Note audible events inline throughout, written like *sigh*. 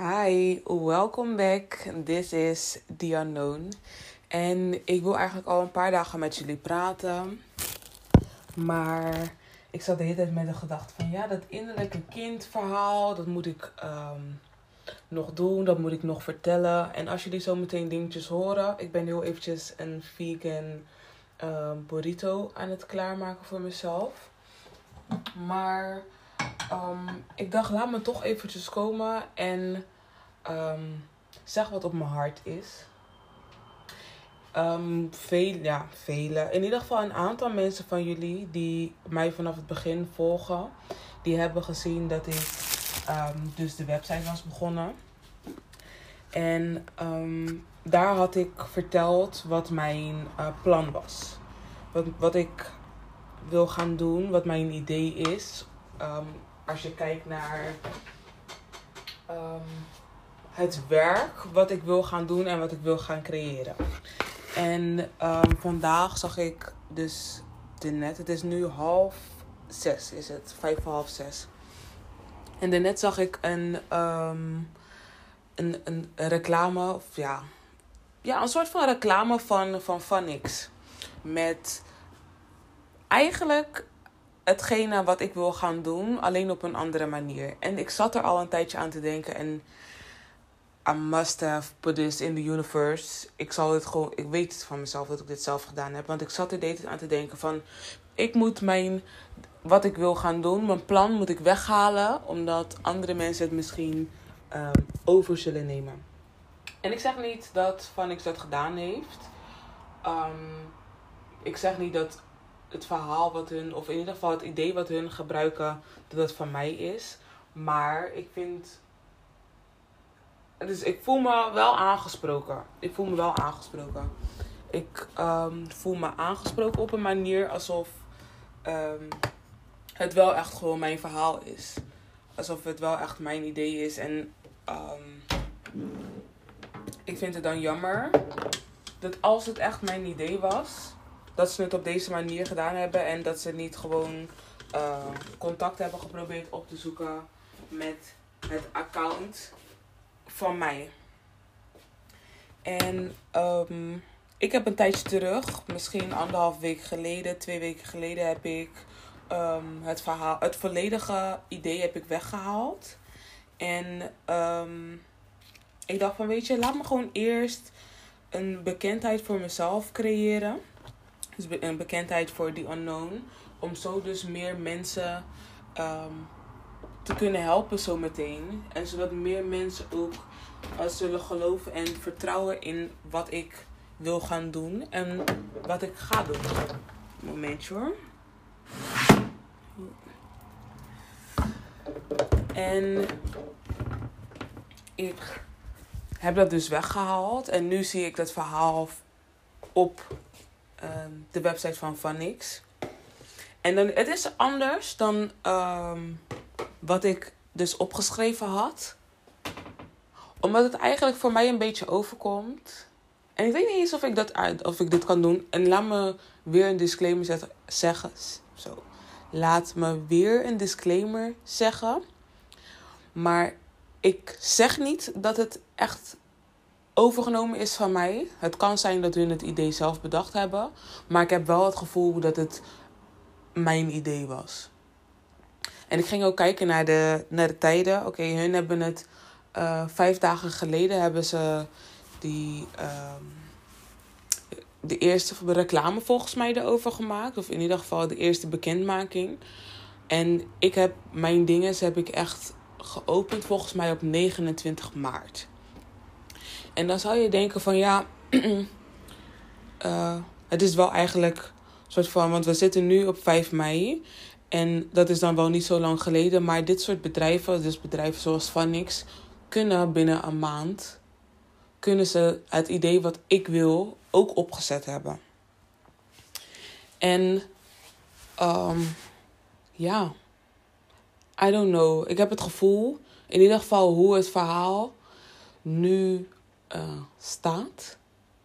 Hi, welcome back. This is The. En ik wil eigenlijk al een paar dagen met jullie praten. Maar ik zat de hele tijd met de gedachte van ja, dat innerlijke kindverhaal, dat moet ik ehm, nog doen, dat moet ik nog vertellen. En als jullie zo meteen dingetjes horen, ik ben heel eventjes een vegan ehm, burrito aan het klaarmaken voor mezelf. Maar ehm, ik dacht, laat me toch eventjes komen en ehm, zeg wat op mijn hart is. Ehm veel, ja, vele. In ieder geval een aantal mensen van jullie die mij vanaf het begin volgen. Die hebben gezien dat ik dus de website was begonnen. En daar had ik verteld wat mijn eh, plan was. Wat, wat ik wil gaan doen, wat mijn idee is. Ehm, als je kijkt naar ehm, het werk wat ik wil gaan doen en wat ik wil gaan creëren. En ehm, vandaag zag ik dus de net. Het is nu half zes, is het? Vijf voor half zes. En daarnet zag ik een, een, een, reclame, of ja, ja, een soort van reclame van, van. Met eigenlijk hetgene wat ik wil gaan doen, alleen op een andere manier. En ik zat er al een tijdje aan te denken en I must have put this in the universe. Ik zal het gewoon, ik weet het van mezelf dat ik dit zelf gedaan heb, want ik zat er de hele tijd aan te denken van, ik moet mijn, wat ik wil gaan doen, mijn plan moet ik weghalen, omdat andere mensen het misschien ehm, over zullen nemen. En ik zeg niet dat Vanix dat gedaan heeft. Ehm, ik zeg niet dat het verhaal wat hun, of in ieder geval het idee wat hun gebruiken, dat het van mij is. Maar ik vind. Dus ik voel me wel aangesproken. Ik voel me wel aangesproken. Ik ehm, voel me aangesproken op een manier alsof ehm, het wel echt gewoon mijn verhaal is. Alsof het wel echt mijn idee is. En ehm, ik vind het dan jammer dat als het echt mijn idee was, dat ze het op deze manier gedaan hebben en dat ze niet gewoon eh, contact hebben geprobeerd op te zoeken met het account van mij. En ehm, ik heb een tijdje terug, misschien anderhalf week geleden, twee weken geleden, heb ik ehm, het verhaal, het volledige idee heb ik weggehaald. En ehm, ik dacht van, weet je, laat me gewoon eerst een bekendheid voor mezelf creëren. Dus een bekendheid voor The Unknown. Om zo dus meer mensen ehm, te kunnen helpen zometeen. En zodat meer mensen ook uh, zullen geloven en vertrouwen in wat ik wil gaan doen. En wat ik ga doen. Momentje hoor. En ik heb dat dus weggehaald. En nu zie ik dat verhaal op ehm, de website van Vanix. En dan, het is anders dan ehm, wat ik dus opgeschreven had. Omdat het eigenlijk voor mij een beetje overkomt. En ik weet niet eens of ik, dat of ik dit kan doen. En laat me weer een disclaimer zeggen. Zo. Laat me weer een disclaimer zeggen. Maar ik zeg niet dat het echt overgenomen is van mij. Het kan zijn dat hun het idee zelf bedacht hebben. Maar ik heb wel het gevoel dat het mijn idee was. En ik ging ook kijken naar de, naar de tijden. Oké, hun hebben het eh, vijf dagen geleden hebben ze die ehm, de eerste reclame volgens mij erover gemaakt. Of in ieder geval de eerste bekendmaking. En ik heb mijn dingen heb ik echt geopend volgens mij op 29 maart. En dan zou je denken van ja, uh, *clears throat* het is wel eigenlijk soort van, want we zitten nu op 5 mei. En dat is dan wel niet zo lang geleden. Maar dit soort bedrijven, dus bedrijven zoals Vanix, kunnen binnen een maand, kunnen ze het idee wat ik wil ook opgezet hebben. En um, ja, I don't know. Ik heb het gevoel, in ieder geval hoe het verhaal nu uh, staat,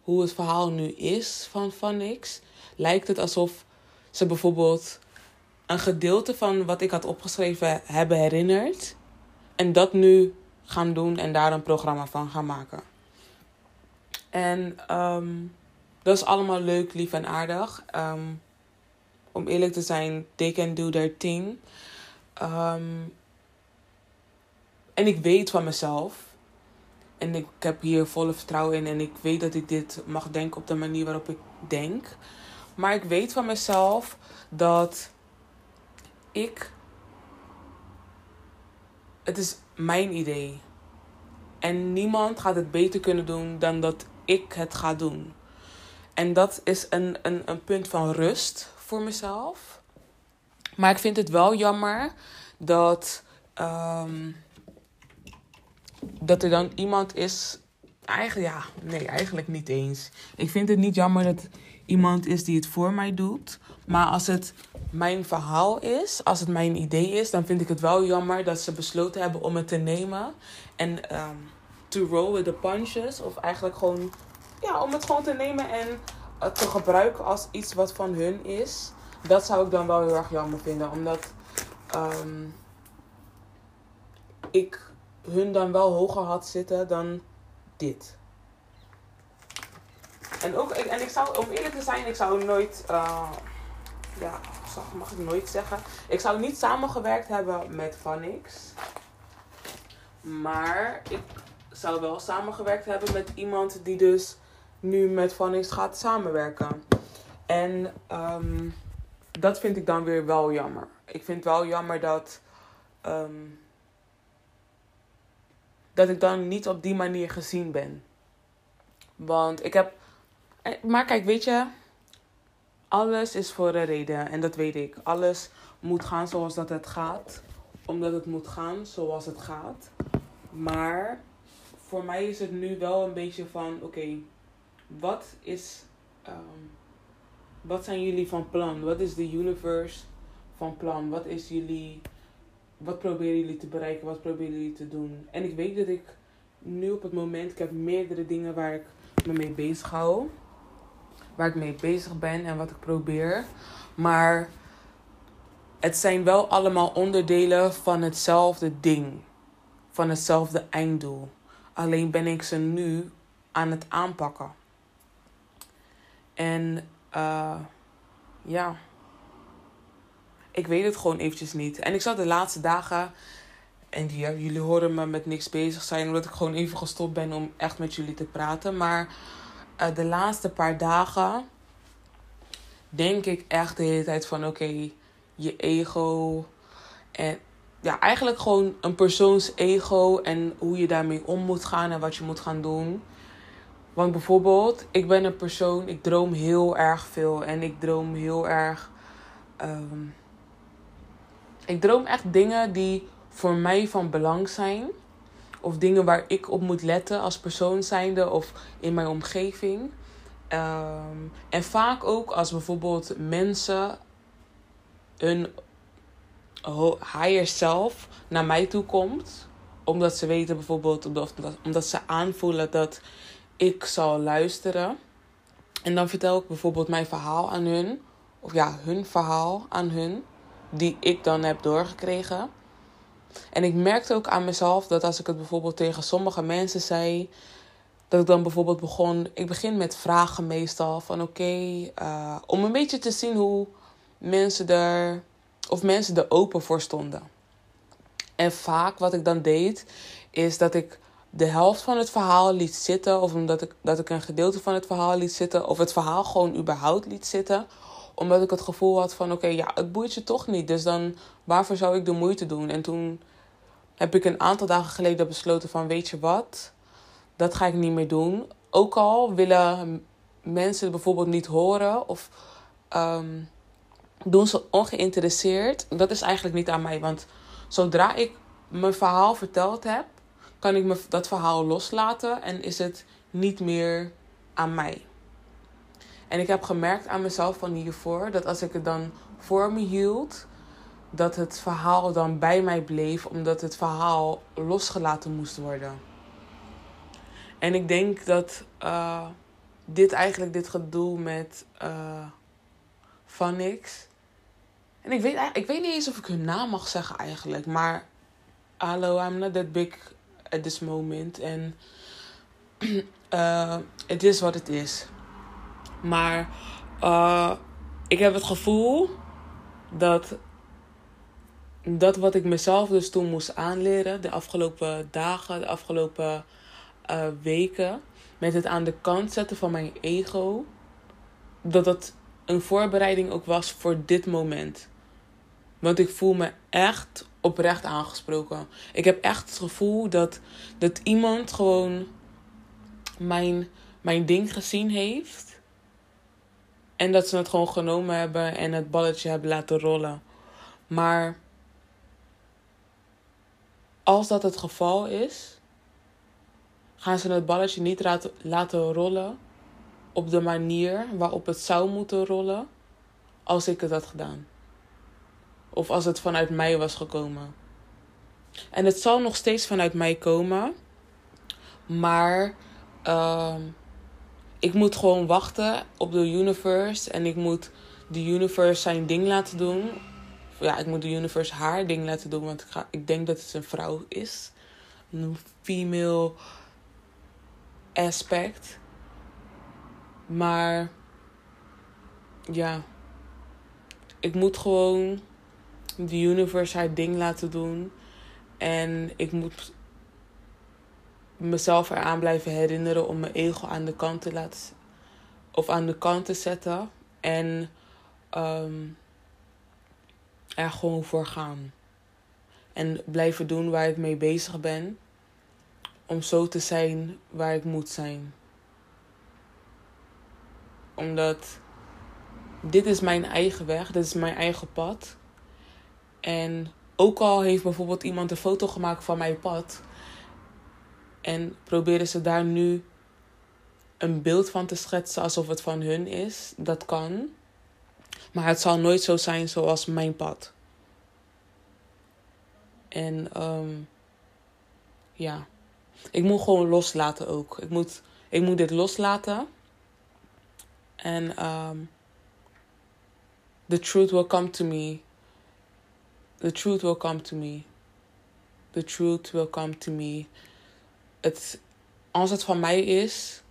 hoe het verhaal nu is van Vanix, lijkt het alsof ze bijvoorbeeld een gedeelte van wat ik had opgeschreven hebben herinnerd. En dat nu gaan doen en daar een programma van gaan maken. En ehm, dat is allemaal leuk, lief en aardig. Ehm, om eerlijk te zijn, they can do their thing. Ehm, en ik weet van mezelf. En ik heb hier volle vertrouwen in. En ik weet dat ik dit mag denken op de manier waarop ik denk. Maar ik weet van mezelf dat ik. Het is mijn idee. En niemand gaat het beter kunnen doen dan dat ik het ga doen. En dat is een, een, een punt van rust voor mezelf. Maar ik vind het wel jammer dat, ehm, dat er dan iemand is. Eigenlijk, ja, nee, eigenlijk niet eens. Ik vind het niet jammer dat iemand is die het voor mij doet. Maar als het mijn verhaal is, als het mijn idee is, dan vind ik het wel jammer dat ze besloten hebben om het te nemen. En um, to roll with punches. Of eigenlijk gewoon, ja, om het gewoon te nemen en te gebruiken als iets wat van hun is. Dat zou ik dan wel heel erg jammer vinden. Omdat um, ik hun dan wel hoger had zitten dan dit. En, ook, en ik zou, om eerlijk te zijn, ik zou nooit, uh, ja, mag ik nooit zeggen. Ik zou niet samengewerkt hebben met Vanix. Maar ik zou wel samengewerkt hebben met iemand die dus nu met Vanix gaat samenwerken. En um, dat vind ik dan weer wel jammer. Ik vind wel jammer dat. Um, dat ik dan niet op die manier gezien ben. Want ik heb. Eh, maar kijk, weet je. Alles is voor een reden en dat weet ik. Alles moet gaan zoals dat het gaat. Omdat het moet gaan zoals het gaat. Maar voor mij is het nu wel een beetje van: oké, wat is. Um, wat zijn jullie van plan? Wat is de universe van plan? Wat is jullie. Wat proberen jullie te bereiken? Wat proberen jullie te doen? En ik weet dat ik nu op het moment, ik heb meerdere dingen waar ik me mee bezig hou. Waar ik mee bezig ben en wat ik probeer. Maar het zijn wel allemaal onderdelen van hetzelfde ding. Van hetzelfde einddoel. Alleen ben ik ze nu aan het aanpakken. En uh, ja, ik weet het gewoon eventjes niet. En ik zat de laatste dagen, en die, jullie horen me met niks bezig zijn, omdat ik gewoon even gestopt ben om echt met jullie te praten. Maar uh, de laatste paar dagen denk ik echt de hele tijd van oké, je ego. En ja, eigenlijk gewoon een persoons ego en hoe je daarmee om moet gaan en wat je moet gaan doen. Want bijvoorbeeld, ik ben een persoon, ik droom heel erg veel. En ik droom heel erg. Um, ik droom echt dingen die voor mij van belang zijn. Of dingen waar ik op moet letten als persoon zijnde of in mijn omgeving. Um, en vaak ook als bijvoorbeeld mensen een higher self naar mij toe komt. Omdat ze weten bijvoorbeeld, omdat ze aanvoelen dat ik zal luisteren. En dan vertel ik bijvoorbeeld mijn verhaal aan hun. Of ja, hun verhaal aan hun. Die ik dan heb doorgekregen. En ik merkte ook aan mezelf dat als ik het bijvoorbeeld tegen sommige mensen zei. Dat ik dan bijvoorbeeld begon. Ik begin met vragen meestal. Van oké. Eh, om een beetje te zien hoe mensen er. Of mensen er open voor stonden. En vaak wat ik dan deed. Is dat ik de helft van het verhaal liet zitten, of omdat ik, dat ik een gedeelte van het verhaal liet zitten, of het verhaal gewoon überhaupt liet zitten, omdat ik het gevoel had van: oké, ja, het boeit je toch niet, dus dan waarvoor zou ik de moeite doen? En toen heb ik een aantal dagen geleden besloten van: weet je wat, dat ga ik niet meer doen. Ook al willen mensen bijvoorbeeld niet horen of um, doen ze ongeïnteresseerd, dat is eigenlijk niet aan mij, want zodra ik mijn verhaal verteld heb kan ik me dat verhaal loslaten en is het niet meer aan mij. En ik heb gemerkt aan mezelf van hiervoor dat als ik het dan voor me hield, dat het verhaal dan bij mij bleef, omdat het verhaal losgelaten moest worden. En ik denk dat uh, dit eigenlijk, dit gedoe met uh, Van niks. En ik weet, ik weet niet eens of ik hun naam mag zeggen eigenlijk, maar hallo, I'm not that big at this moment. En *clears throat* het is wat het is. Maar uh, ik heb het gevoel dat dat wat ik mezelf dus toen moest aanleren, de afgelopen dagen, de afgelopen uh, weken, met het aan de kant zetten van mijn ego, dat dat een voorbereiding ook was voor dit moment. Want ik voel me echt oprecht aangesproken. Ik heb echt het gevoel dat, dat iemand gewoon mijn, mijn ding gezien heeft. En dat ze het gewoon genomen hebben en het balletje hebben laten rollen. Maar als dat het geval is, gaan ze het balletje niet laten, rollen op de manier waarop het zou moeten rollen als ik het had gedaan. Of als het vanuit mij was gekomen. En het zal nog steeds vanuit mij komen. Maar uh, ik moet gewoon wachten op de universe. En ik moet de universe zijn ding laten doen. Ja, ik moet de universe haar ding laten doen. Want ik, ga, ik denk dat het een vrouw is. Een female aspect. Maar ja, ik moet gewoon de universe haar ding laten doen. En ik moet mezelf eraan blijven herinneren om mijn ego aan de kant te laten of aan de kant te zetten en um, er gewoon voor gaan. En blijven doen waar ik mee bezig ben. Om zo te zijn waar ik moet zijn. Omdat dit is mijn eigen weg, dit is mijn eigen pad. En ook al heeft bijvoorbeeld iemand een foto gemaakt van mijn pad. En proberen ze daar nu een beeld van te schetsen alsof het van hun is. Dat kan. Maar het zal nooit zo zijn zoals mijn pad. En um, ja, ik moet gewoon loslaten ook. Ik moet, ik moet dit loslaten. En um, the truth will come to me The truth will come to me. The truth will come to me. Het, als het van mij is,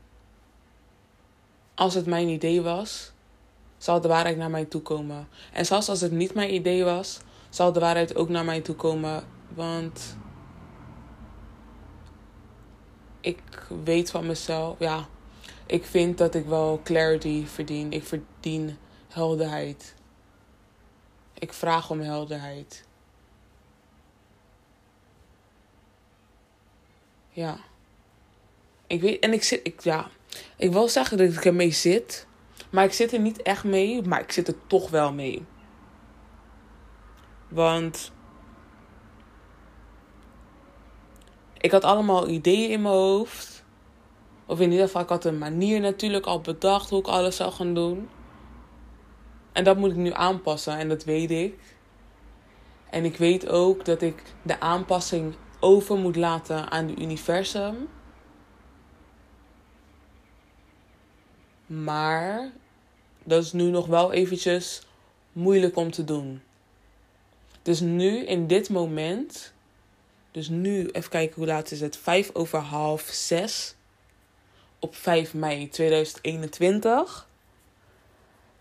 als het mijn idee was, zal de waarheid naar mij toe komen. En zelfs als het niet mijn idee was, zal de waarheid ook naar mij toe komen. Want ik weet van mezelf, ja, ik vind dat ik wel clarity verdien. Ik verdien helderheid. Ik vraag om helderheid. Ja. Ik weet, en ik zit, ik, ja. Ik wil zeggen dat ik ermee zit. Maar ik zit er niet echt mee, maar ik zit er toch wel mee. Want. Ik had allemaal ideeën in mijn hoofd. Of in ieder geval, ik had een manier natuurlijk al bedacht hoe ik alles zou gaan doen. En dat moet ik nu aanpassen en dat weet ik. En ik weet ook dat ik de aanpassing over moet laten aan het universum. Maar dat is nu nog wel eventjes moeilijk om te doen. Dus nu, in dit moment. Dus nu, even kijken hoe laat is het? Vijf over half zes. Op 5 mei 2021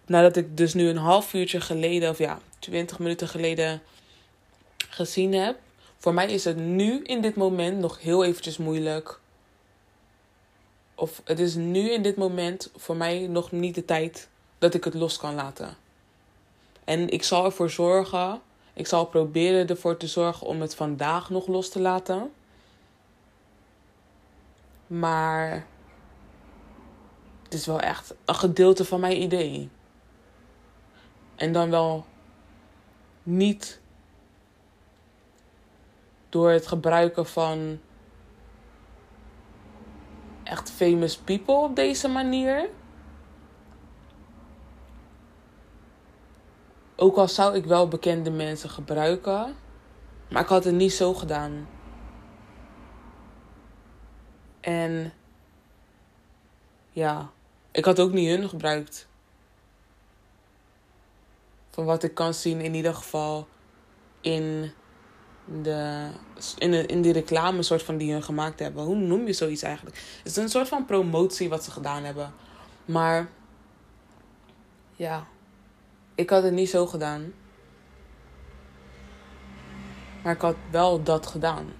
nadat ik dus nu een half uurtje geleden, of ja, 20 minuten geleden gezien heb. Voor mij is het nu in dit moment nog heel eventjes moeilijk. Of het is nu in dit moment voor mij nog niet de tijd dat ik het los kan laten. En ik zal ervoor zorgen, ik zal proberen ervoor te zorgen om het vandaag nog los te laten. Maar het is wel echt een gedeelte van mijn idee. En dan wel niet door het gebruiken van echt famous people op deze manier. Ook al zou ik wel bekende mensen gebruiken, maar ik had het niet zo gedaan. En ja, ik had ook niet hun gebruikt. Van wat ik kan zien in ieder geval in de, in, de, in die reclame soort van die hun gemaakt hebben. Hoe noem je zoiets eigenlijk? Het is een soort van promotie wat ze gedaan hebben. Maar ja, ik had het niet zo gedaan. Maar ik had wel dat gedaan.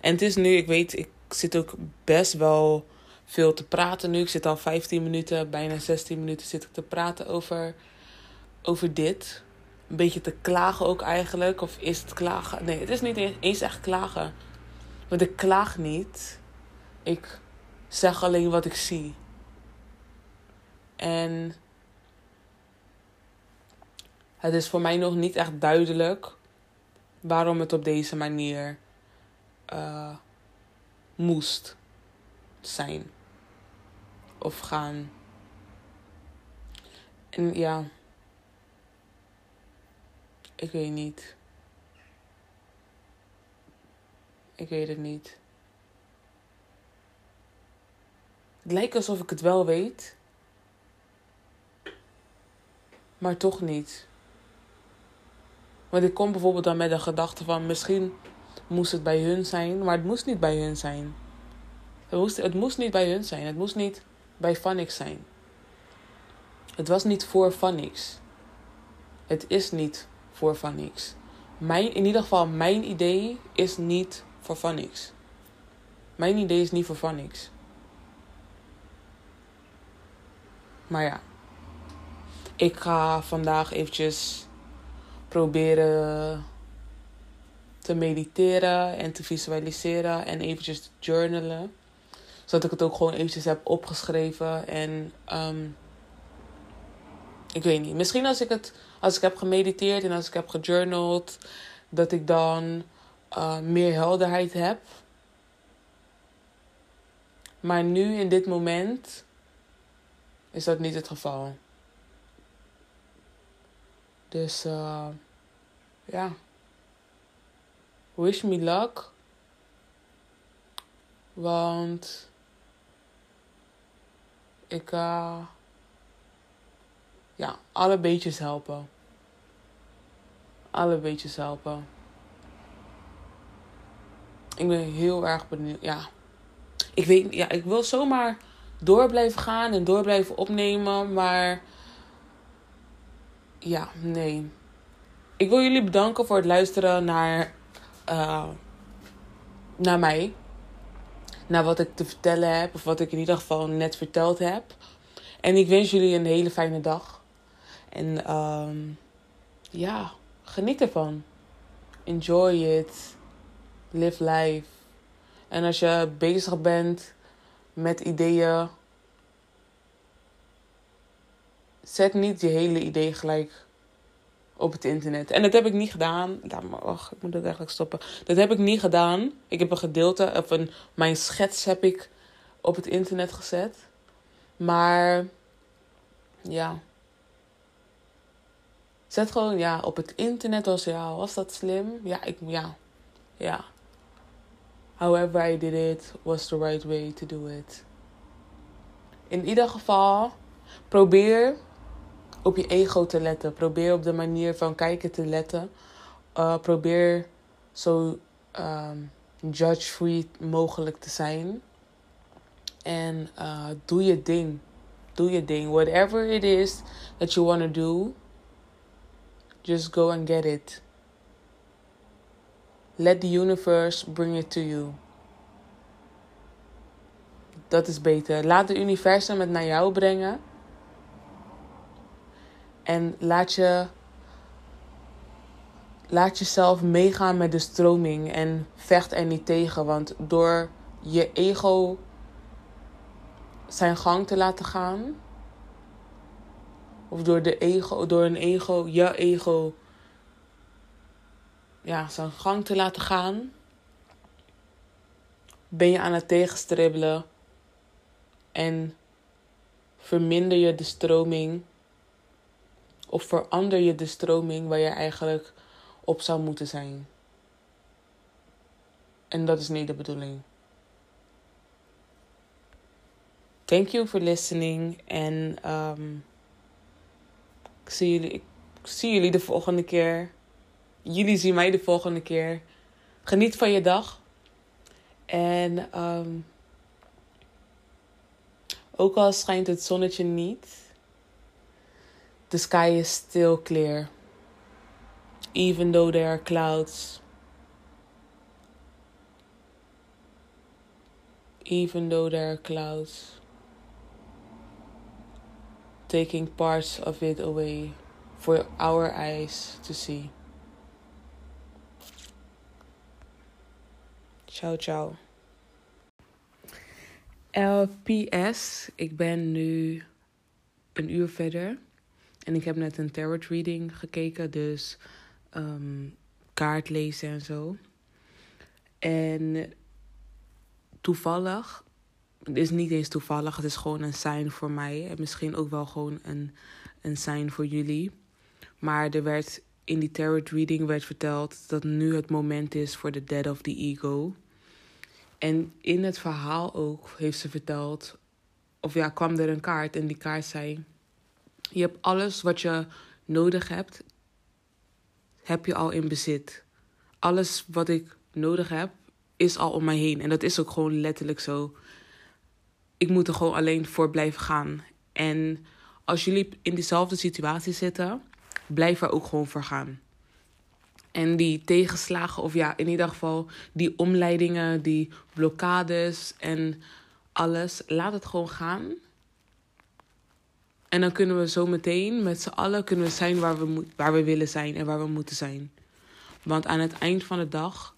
En het is nu, ik weet, ik zit ook best wel veel te praten nu. Ik zit al 15 minuten, bijna 16 minuten zit ik te praten over, over dit. Een beetje te klagen ook eigenlijk. Of is het klagen? Nee, het is niet eens echt klagen. Want ik klaag niet. Ik zeg alleen wat ik zie. En het is voor mij nog niet echt duidelijk waarom het op deze manier uh, moest zijn of gaan. En ja, ik weet niet. Ik weet het niet. Het lijkt alsof ik het wel weet, maar toch niet. Want ik kom bijvoorbeeld dan met de gedachte van misschien moest het bij hun zijn, maar het moest niet bij hun zijn. Het moest, het moest niet bij hun zijn. Het moest niet bij Phonics zijn. Het was niet voor Phonics. Het is niet voor Phonics. Mijn, in ieder geval, mijn idee is niet voor Phonics. Mijn idee is niet voor Phonics. Maar ja. Ik ga vandaag eventjes proberen te mediteren en te visualiseren en eventjes te journalen. Zodat ik het ook gewoon eventjes heb opgeschreven. En um, ik weet niet. Misschien als ik het als ik heb gemediteerd en als ik heb gejournald, dat ik dan uh, meer helderheid heb. Maar nu in dit moment is dat niet het geval. Dus uh, ja. Wish me luck. Want ik uh, ja, alle beetjes helpen. Alle beetjes helpen. Ik ben heel erg benieuwd. Ja. Ik weet, ja, ik wil zomaar door blijven gaan en door blijven opnemen, maar ja, nee. Ik wil jullie bedanken voor het luisteren naar, uh, naar mij. Naar wat ik te vertellen heb, of wat ik in ieder geval net verteld heb. En ik wens jullie een hele fijne dag. En um, ja, geniet ervan. Enjoy it. Live life. En als je bezig bent met ideeën, zet niet je hele idee gelijk op het internet. En dat heb ik niet gedaan. Wacht, ik moet het eigenlijk stoppen. Dat heb ik niet gedaan. Ik heb een gedeelte, of een, mijn schets heb ik op het internet gezet. Maar ja. Zet gewoon ja, op het internet als ja, was dat slim? Ja, ik ja. Ja. However I did it was the right way to do it. In ieder geval, probeer op je ego te letten. Probeer op de manier van kijken te letten. Uh, probeer zo um, judge-free mogelijk te zijn. En uh, doe je ding. Doe je ding. Whatever it is that you want to do, just go and get it. Let the universe bring it to you. Dat is beter. Laat de universum het naar jou brengen. En laat je. Laat jezelf meegaan met de stroming en vecht er niet tegen. Want door je ego zijn gang te laten gaan. Of door, de ego, door een ego, je ego, ja, zijn gang te laten gaan. Ben je aan het tegenstribbelen. En verminder je de stroming of verander je de stroming waar je eigenlijk op zou moeten zijn? En dat is niet de bedoeling. Thank you for listening. En um, zie jullie, ik zie jullie de volgende keer. jullie zien mij de volgende keer. Geniet van je dag. En ehm, ook al schijnt het zonnetje niet, the sky is still clear. Even though there are clouds. Even though there are clouds. Taking parts of it away for our eyes to see. Ciao, ciao. LPS, ik ben nu een uur verder. En ik heb net een tarot reading gekeken, dus um, kaart lezen en zo. En toevallig, het is niet eens toevallig, het is gewoon een sign voor mij. En misschien ook wel gewoon een, een sign voor jullie. Maar er werd in die tarot reading werd verteld dat nu het moment is voor de dead of the ego. En in het verhaal ook heeft ze verteld, of ja, kwam er een kaart en die kaart zei: Je hebt alles wat je nodig hebt, heb je al in bezit. Alles wat ik nodig heb, is al om mij heen. En dat is ook gewoon letterlijk zo. Ik moet er gewoon alleen voor blijven gaan. En als jullie in diezelfde situatie zitten, blijf er ook gewoon voor gaan. En die tegenslagen, of ja, in ieder geval die omleidingen, die blokkades en alles, laat het gewoon gaan. En dan kunnen we zo meteen met z'n allen kunnen we zijn waar we, waar we willen zijn en waar we moeten zijn. Want aan het eind van de dag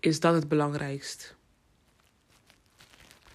is dat het belangrijkst.